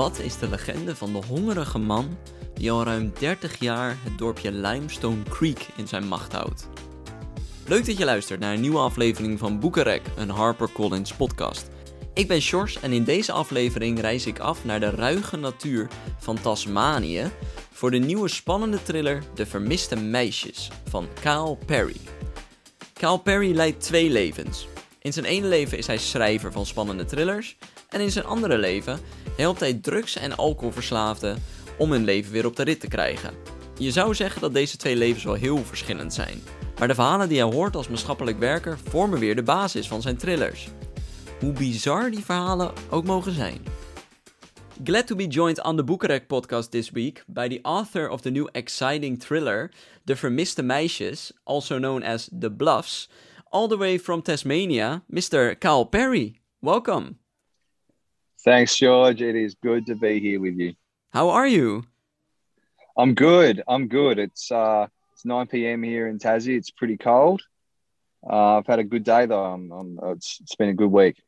Wat is de legende van de hongerige man die al ruim 30 jaar het dorpje Limestone Creek in zijn macht houdt? Leuk dat je luistert naar een nieuwe aflevering van Boekenrek, een HarperCollins podcast. Ik ben Sjors en in deze aflevering reis ik af naar de ruige natuur van Tasmanië voor de nieuwe spannende thriller De Vermiste Meisjes van Kyle Perry. Kyle Perry leidt twee levens. In zijn ene leven is hij schrijver van spannende thrillers en in zijn andere leven helpt hij drugs- en alcoholverslaafden om hun leven weer op de rit te krijgen. Je zou zeggen dat deze twee levens wel heel verschillend zijn, maar de verhalen die hij hoort als maatschappelijk werker vormen weer de basis van zijn thrillers. Hoe bizar die verhalen ook mogen zijn. Glad to be joined on the Boekenrek podcast this week by the author of the new exciting thriller, De Vermiste Meisjes, also known as The Bluffs, all the way from Tasmania, Mr. Kyle Perry. Welcome. Thanks, George. It is good to be here with you. How are you? I'm good. I'm good. It's uh, it's 9 p.m. here in Tassie. It's pretty cold. Uh, I've had a good day though. I'm, I'm, it's, it's been a good week.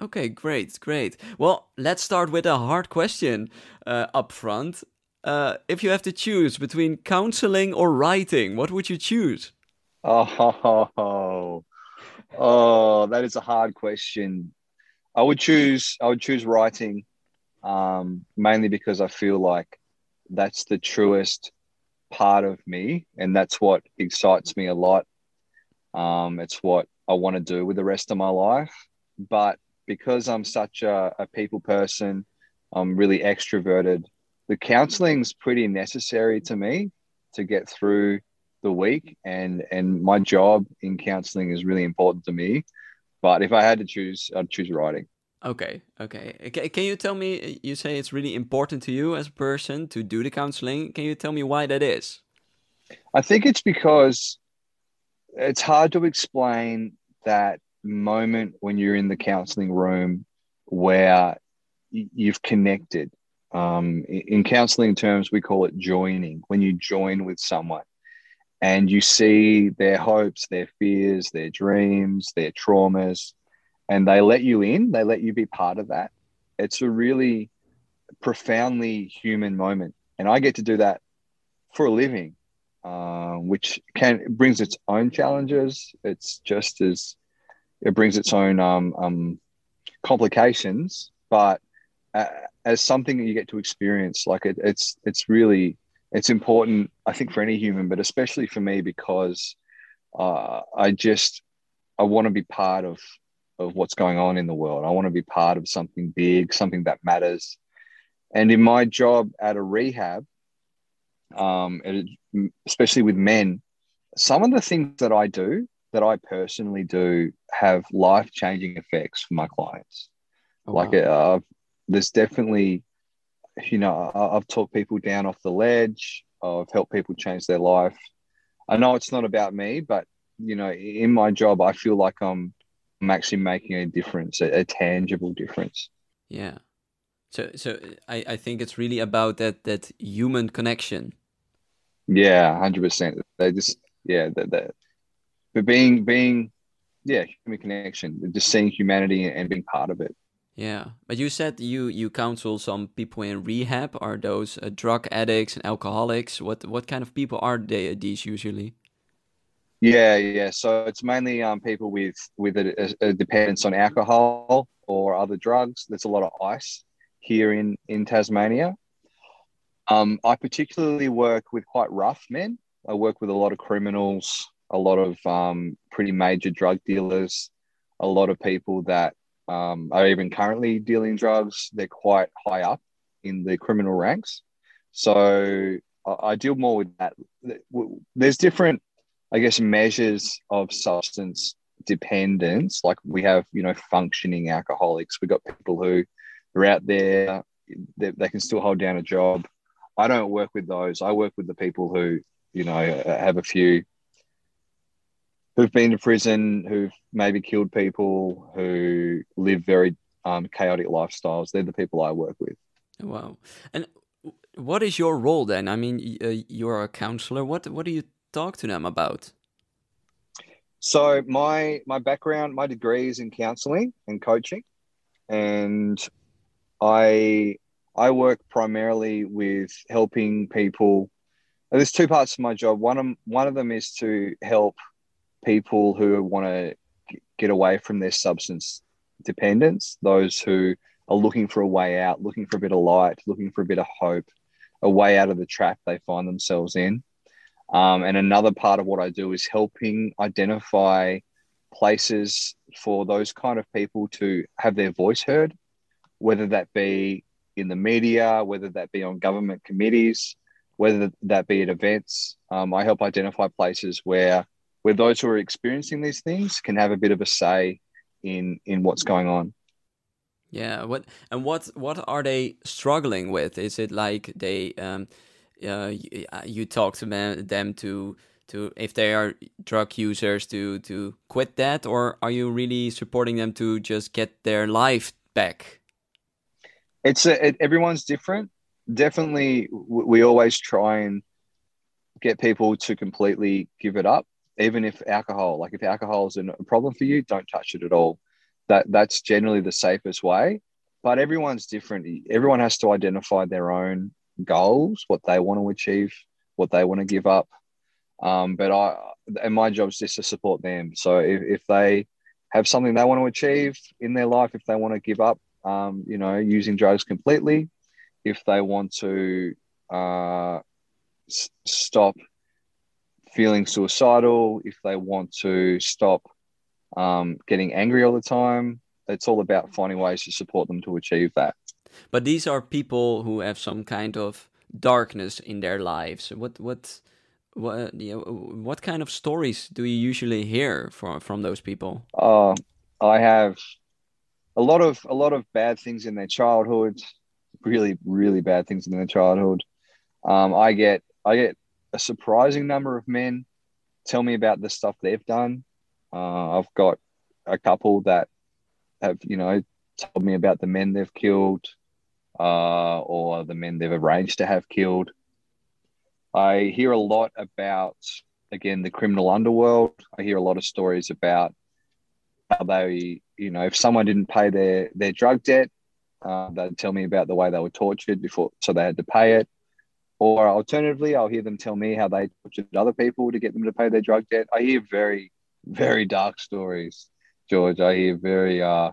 Okay, great, great. Well, let's start with a hard question uh, up front. Uh, if you have to choose between counseling or writing, what would you choose? Oh, oh, that is a hard question. I would choose. I would choose writing, um, mainly because I feel like that's the truest part of me, and that's what excites me a lot. Um, it's what I want to do with the rest of my life. But because I'm such a, a people person, I'm really extroverted. The counseling's pretty necessary to me to get through the week, and and my job in counselling is really important to me. But if I had to choose, I'd choose writing. Okay, okay. Can you tell me? You say it's really important to you as a person to do the counseling. Can you tell me why that is? I think it's because it's hard to explain that moment when you're in the counseling room where you've connected. Um, in counseling terms, we call it joining, when you join with someone and you see their hopes, their fears, their dreams, their traumas, and they let you in, they let you be part of that. It's a really profoundly human moment. And I get to do that for a living, uh, which can brings its own challenges. It's just as it brings its own um, um, complications, but uh, as something that you get to experience, like it, it's it's really it's important. I think for any human, but especially for me because uh, I just I want to be part of of what's going on in the world. I want to be part of something big, something that matters. And in my job at a rehab, um, especially with men, some of the things that I do that I personally do have life changing effects for my clients. Oh, like, wow. uh, there's definitely, you know, I've talked people down off the ledge. I've helped people change their life. I know it's not about me, but you know, in my job, I feel like I'm, I'm actually making a difference, a, a tangible difference. Yeah. So, so I, I think it's really about that that human connection. Yeah, hundred percent. They just, yeah, that that but being being yeah human connection just seeing humanity and being part of it yeah but you said you you counsel some people in rehab. Are those uh, drug addicts and alcoholics? What what kind of people are they these usually? Yeah yeah. So it's mainly um, people with with a, a, dependence on alcohol or other drugs. There's a lot of ice here in in tasmania. Um, i particularly work with quite rough men. I work with a lot of criminals a lot of um, pretty major drug dealers, a lot of people that um, are even currently dealing drugs. They're quite high up in the criminal ranks. So I, I deal more with that. There's different, I guess, measures of substance dependence. Like we have, you know, functioning alcoholics. We've got people who are out there, they, they can still hold down a job. I don't work with those. I work with the people who, you know, have a few who've been to prison, who've maybe killed people, who live very um, chaotic lifestyles. They're the people I work with. Wow. And what is your role then? I mean, uh, you're a counselor. What what do you talk to them about? So my my background, my degree is in counselling and coaching, and I I work primarily with helping people. There's two parts to my job. One of one of them is to help people who want to get away from their substance dependence, those who are looking for a way out, looking for a bit of light, looking for a bit of hope, a way out of the trap they find themselves in. Um, and another part of what I do is helping identify places for those kind of people to have their voice heard, whether that be in the media, whether that be on government committees, whether that be at events. Um, I help identify places where where those who are experiencing these things can have a bit of a say in in what's going on. Yeah. What and what what are they struggling with? Is it like they um, uh, you, uh, you talk to them, them to to if they are drug users to to quit that, or are you really supporting them to just get their life back? It's a, it, everyone's different. Definitely, we always try and get people to completely give it up even if alcohol, like if alcohol is a problem for you, don't touch it at all. That that's generally the safest way. But everyone's different. Everyone has to identify their own goals, what they want to achieve, what they want to give up. Um, but I and my job is just to support them. So if, if they have something they want to achieve in their life, if they want to give up, um, you know, using drugs completely, if they want to uh, s- stop feeling suicidal, if they want to stop um, getting angry all the time, it's all about finding ways to support them to achieve that. But these are people who have some kind of darkness in their lives. What what what you know, what kind of stories do you usually hear from from those people? Uh, I have a lot of a lot of bad things in their childhood, really really bad things in their childhood. Um, I get I get a surprising number of men tell me about the stuff they've done. Uh, I've got a couple that have, you know, told me about the men they've killed uh, or the men they've arranged to have killed. I hear a lot about, again, the criminal underworld. I hear a lot of stories about how they, you know, if someone didn't pay their, their drug debt, uh, they'd tell me about the way they were tortured before, so they had to pay it. Or alternatively, I'll hear them tell me how they tortured other people to get them to pay their drug debt. I hear very, very dark stories, George. I hear very uh,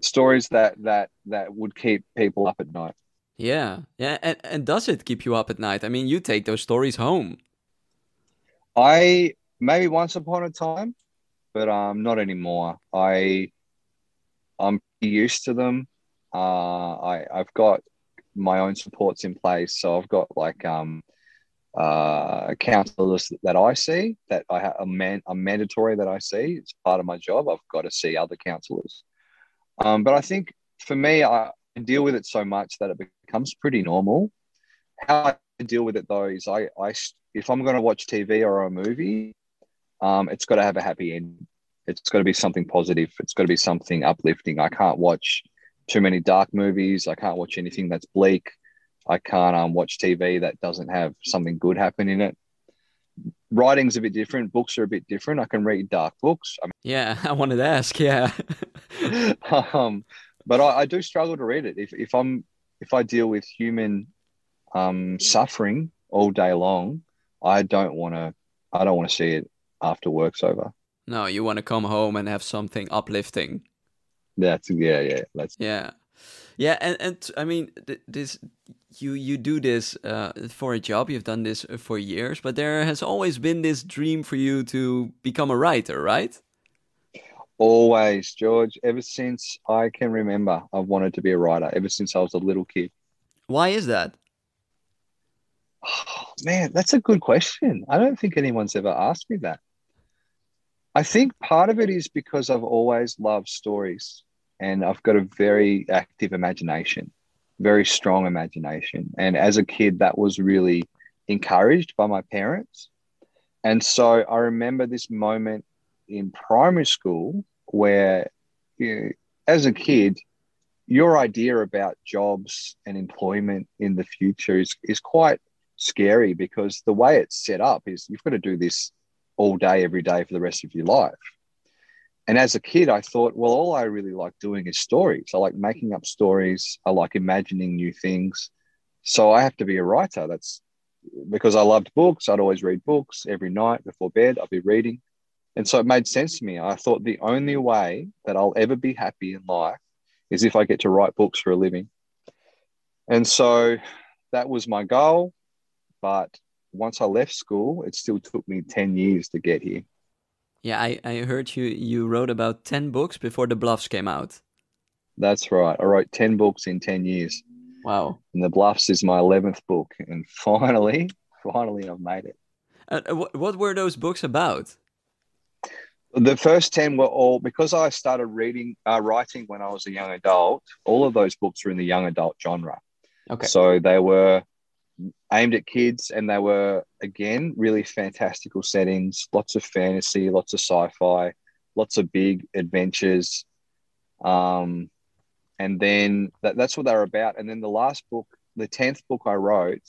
stories that that that would keep people up at night. Yeah, yeah, and and does it keep you up at night? I mean, you take those stories home. I maybe once upon a time, but um, not anymore. I I'm used to them. Uh, I I've got my own supports in place. So I've got like um, uh, counselors that I see that I have a man a mandatory that I see. It's part of my job. I've got to see other counselors. Um, but I think for me, I deal with it so much that it becomes pretty normal. How I deal with it though is I, I if I'm going to watch TV or a movie, um, it's got to have a happy end. It's got to be something positive. It's got to be something uplifting. I can't watch too many dark movies. I can't watch anything that's bleak. I can't um, watch TV that doesn't have something good happen in it. Writing's a bit different. Books are a bit different. I can read dark books. I mean, yeah, I wanted to ask. Yeah, um, but I, I, do struggle to read it. If if I'm if I deal with human um, suffering all day long, I don't want to. I don't want to see it after work's over. No, you want to come home and have something uplifting. That's yeah, yeah. That's yeah, yeah. And and I mean, this you you do this uh, for a job. You've done this for years, but there has always been this dream for you to become a writer, right? Always, George. Ever since I can remember, I've wanted to be a writer. Ever since I was a little kid. Why is that? Oh, man, that's a good question. I don't think anyone's ever asked me that. I think part of it is because I've always loved stories and I've got a very active imagination, very strong imagination. And as a kid, that was really encouraged by my parents. And so I remember this moment in primary school where, you know, as a kid, your idea about jobs and employment in the future is, is quite scary because the way it's set up is you've got to do this all day, every day for the rest of your life. And as a kid, I thought, well, all I really like doing is stories. I like making up stories. I like imagining new things. So I have to be a writer. That's because I loved books. I'd always read books every night before bed. I'd be reading. And so it made sense to me. I thought the only way that I'll ever be happy in life is if I get to write books for a living. And so that was my goal. But once I left school, it still took me 10 years to get here. Yeah, I, I heard you you wrote about 10 books before The Bluffs came out. That's right. I wrote 10 books in 10 years. Wow. And The Bluffs is my 11th book. And finally, finally, I've made it. Uh, what, what were those books about? The first 10 were all because I started reading, uh, writing when I was a young adult. All of those books were in the young adult genre. Okay. So they were aimed at kids and they were, again, really fantastical settings, lots of fantasy, lots of sci fi, lots of big adventures. Um, and then that, that's what they were about. And then the last book, the 10th book I wrote,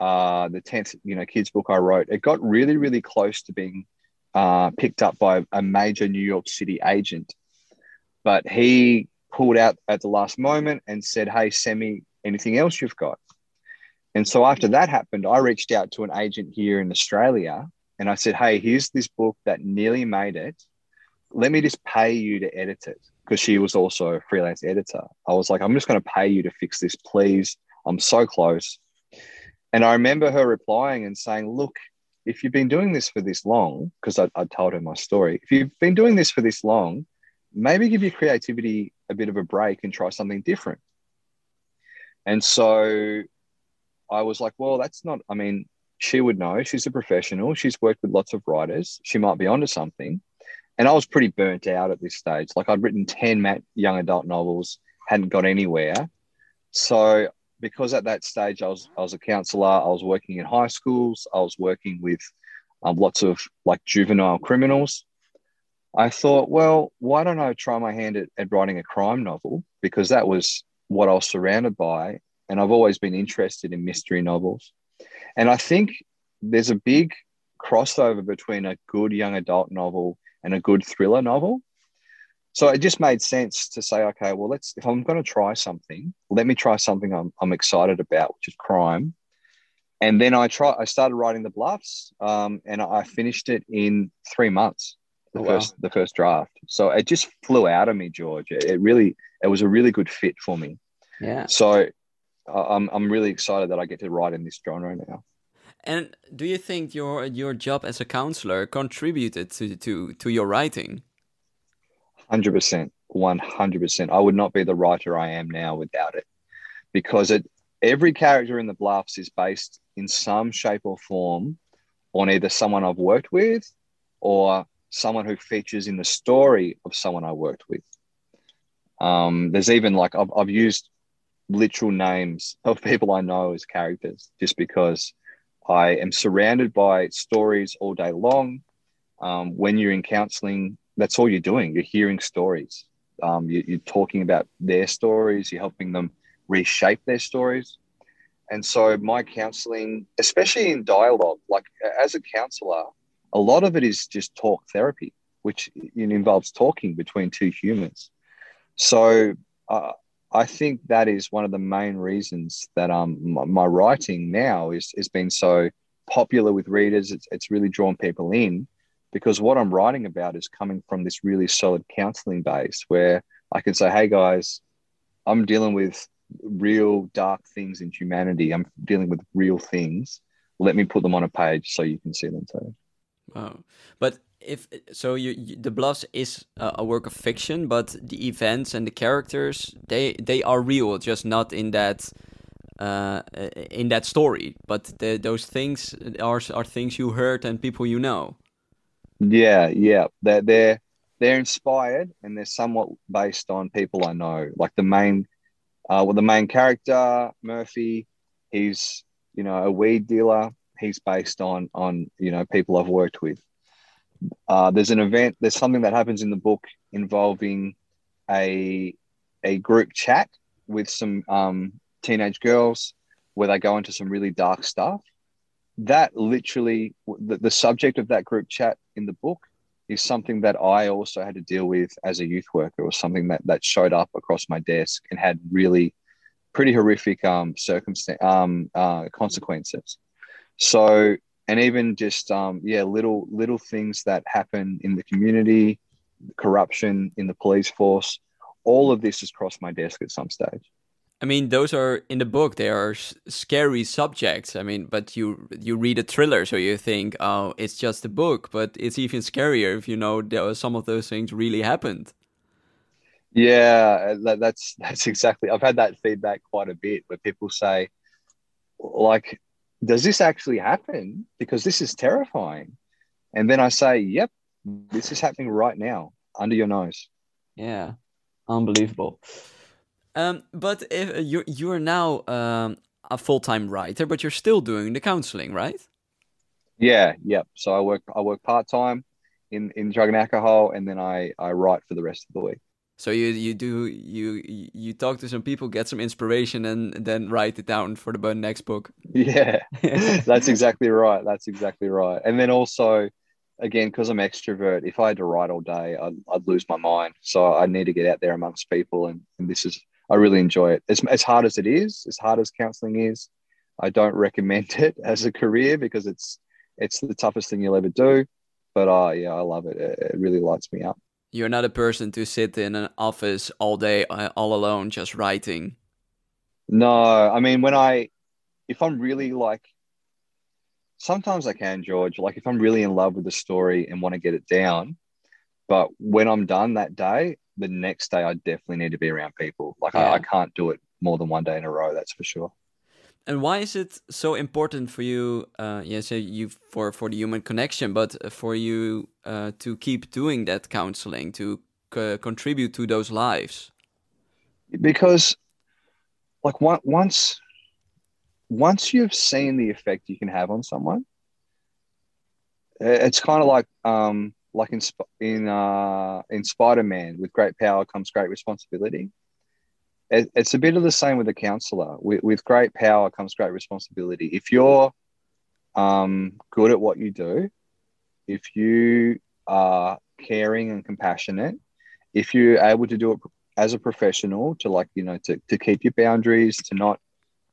uh, the 10th, you know, kids book I wrote, it got really, really close to being uh, picked up by a major New York City agent. But he pulled out at the last moment and said, Hey, send me anything else you've got. And so after that happened, I reached out to an agent here in Australia and I said, Hey, here's this book that nearly made it. Let me just pay you to edit it. Because she was also a freelance editor. I was like, I'm just going to pay you to fix this, please. I'm so close. And I remember her replying and saying, Look, if you've been doing this for this long, because I, I told her my story, if you've been doing this for this long, maybe give your creativity a bit of a break and try something different. And so I was like, well, that's not, I mean, she would know. She's a professional. She's worked with lots of writers. She might be onto something. And I was pretty burnt out at this stage. Like I'd written 10 young adult novels, hadn't got anywhere. So because at that stage I was I was a counselor, I was working in high schools, I was working with um, lots of like juvenile criminals. I thought, well, why don't I try my hand at, at writing a crime novel? Because that was what I was surrounded by. And I've always been interested in mystery novels. And I think there's a big crossover between a good young adult novel and a good thriller novel. So it just made sense to say, okay, well, let's, if I'm going to try something, let me try something I'm, I'm excited about, which is crime. And then I try, I started writing the bluffs um, and I finished it in three months, the oh, first, wow. the first draft. So it just flew out of me, George. It really, it was a really good fit for me. Yeah. So I'm, I'm really excited that I get to write in this genre now. And do you think your your job as a counselor contributed to to to your writing? Hundred percent, one hundred percent. I would not be the writer I am now without it, because it every character in the Bluffs is based in some shape or form on either someone I've worked with or someone who features in the story of someone I worked with. Um, there's even like I've, I've used literal names of people I know as characters just because I am surrounded by stories all day long. Um, when you're in counseling, that's all you're doing. You're hearing stories. Um, you, you're talking about their stories. You're helping them reshape their stories. And so my counseling, especially in dialogue, like as a counselor, a lot of it is just talk therapy, which involves talking between two humans. So uh, I think that is one of the main reasons that um my, my writing now is has been so popular with readers. It's, it's really drawn people in because what I'm writing about is coming from this really solid counseling base where I can say, hey guys, I'm dealing with real dark things in humanity. I'm dealing with real things. Let me put them on a page so you can see them too. Wow. But if so, you, you, the Bluffs is a, work of fiction, but the events and the characters they they are real, just not in that uh, in that story. But the, those things are are things you heard and people you know. Yeah, yeah, they're they're they're inspired and they're somewhat based on people I know. Like the main, uh, well, the main character Murphy, he's you know a weed dealer. He's based on on you know people I've worked with. Uh, there's an event. There's something that happens in the book involving a a group chat with some um, teenage girls where they go into some really dark stuff. That literally, the, the subject of that group chat in the book is something that I also had to deal with as a youth worker. Was something that that showed up across my desk and had really pretty horrific um, circumstance um, uh, consequences. So, and even just um, yeah, little little things that happen in the community, corruption in the police force, all of this has crossed my desk at some stage. I mean, those are in the book. They are scary subjects. I mean, but you you read a thriller, so you think, oh, it's just a book. But it's even scarier if you know there some of those things really happened. Yeah, that, that's that's exactly. I've had that feedback quite a bit, where people say, like, does this actually happen? Because this is terrifying. And then I say, yep, this is happening right now under your nose. Yeah, unbelievable. Um, but if uh, you're you're now um, a full time writer, but you're still doing the counseling, right? Yeah, yep. So I work I work part time in in drug and alcohol, and then I I write for the rest of the week. So you you do you you talk to some people, get some inspiration, and then write it down for the next book. Yeah, that's exactly right. That's exactly right. And then also, again, because I'm extrovert, if I had to write all day, I'd, I'd lose my mind. So I need to get out there amongst people, and, and this is I really enjoy it. As, as hard as it is, as hard as counseling is, I don't recommend it as a career because it's it's the toughest thing you'll ever do. But uh, yeah, I love it. It, it really lights me up. You're not a person to sit in an office all day, uh, all alone, just writing. No, I mean when I, if I'm really like, sometimes I can, George. Like if I'm really in love with the story and want to get it down, but when I'm done that day, the next day I definitely need to be around people. Like yeah. I, I can't do it more than one day in a row. That's for sure. And why is it so important for you? Uh, yeah, so you for for the human connection, but for you uh, to keep doing that counseling to contribute to those lives. Because, like, once once you've seen the effect you can have on someone, it's kind of like um, like in in uh, in Spider Man, with great power comes great responsibility. It, it's a bit of the same with a counselor. With, with great power comes great responsibility. If you're um, good at what you do, if you are caring and compassionate, if you're able to do it as a professional, to like you know to to keep your boundaries, to not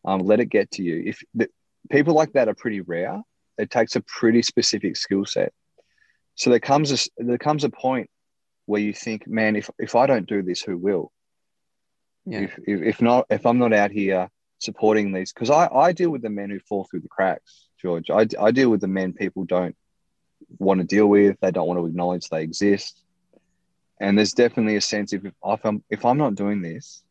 um, let it get to you. If the, people like that are pretty rare, it takes a pretty specific skill set so there comes a there comes a point where you think, man, if if I don't do this, who will? Yeah. If, if, if not, if I'm not out here supporting these, because I I deal with the men who fall through the cracks, George. I I deal with the men people don't want to deal with. They don't want to acknowledge they exist. And there's definitely a sense if, if I'm if I'm not doing this,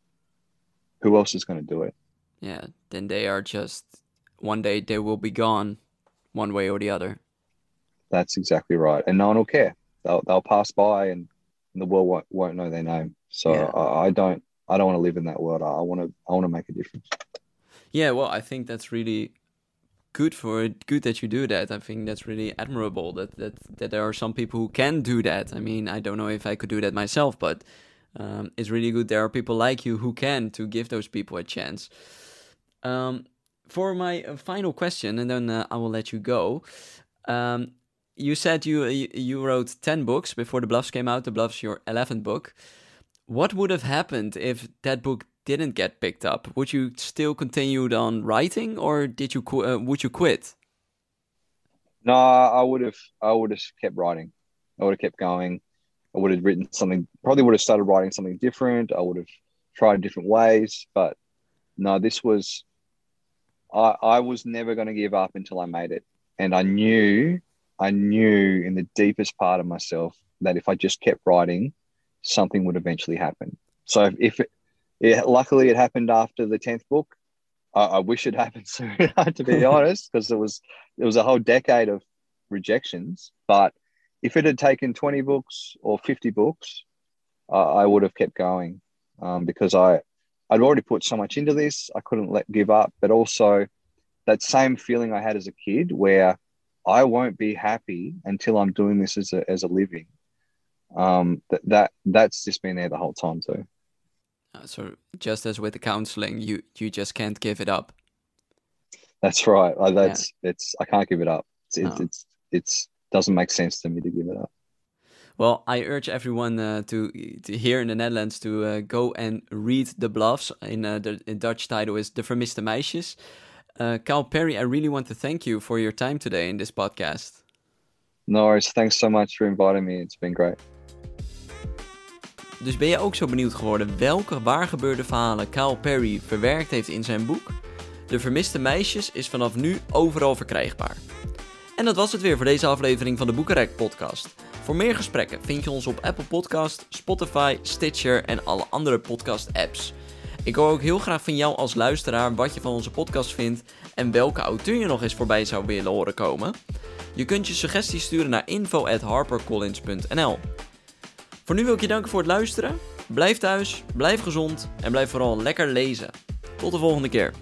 who else is going to do it? Yeah, then they are just one day they will be gone, one way or the other. That's exactly right. And no one will care. They'll, they'll pass by and, and the world won't, won't know their name. So yeah. I, I, don't I don't want to live in that world. I want to I want to make a difference. Yeah, well, I think that's really good for it. Good that you do that. I think that's really admirable that that that there are some people who can do that. I mean, I don't know if I could do that myself, but um, it's really good there are people like you who can to give those people a chance. Um, for my uh, final question, and then uh, I will let you go. Um, you said you you wrote 10 books before the bluffs came out the bluffs your 11th book what would have happened if that book didn't get picked up? Would you still continued on writing or did you uh, would you quit? No i would have i would have kept writing. I would have kept going. I would have written something probably would have started writing something different. I would have tried different ways but no this was i i was never going to give up until i made it. And i knew I knew in the deepest part of myself that if I just kept writing, something would eventually happen. So if it, it luckily it happened after the tenth book, I, I wish it happened sooner. to be honest, because it was it was a whole decade of rejections. But if it had taken twenty books or fifty books, uh, I would have kept going um, because I I'd already put so much into this. I couldn't let give up, but also that same feeling I had as a kid where I won't be happy until I'm doing this as a as a living. Um, that that that's just been there the whole time too. Uh, so just as with the counseling, you you just can't give it up. That's right. Uh, that's yeah. it's I can't give it up. It's it's, it's it's doesn't make sense to me to give it up. Well, I urge everyone uh, to, to here in the Netherlands to uh, go and read The Bluffs. In uh, the in Dutch title is De Vermiste Meisjes. Uh, Kyle Perry, I really want to thank you for your time today in this podcast. No. Thanks so much for inviting me. It's been great. Dus ben je ook zo benieuwd geworden welke waargebeurde verhalen Kyle Perry verwerkt heeft in zijn boek? De Vermiste Meisjes is vanaf nu overal verkrijgbaar. En dat was het weer voor deze aflevering van de Boekenrek podcast. Voor meer gesprekken vind je ons op Apple Podcast, Spotify, Stitcher en alle andere podcast apps. Ik hoor ook heel graag van jou als luisteraar wat je van onze podcast vindt en welke auteur je nog eens voorbij zou willen horen komen. Je kunt je suggesties sturen naar info@harpercollins.nl. Voor nu wil ik je danken voor het luisteren. Blijf thuis, blijf gezond en blijf vooral lekker lezen. Tot de volgende keer.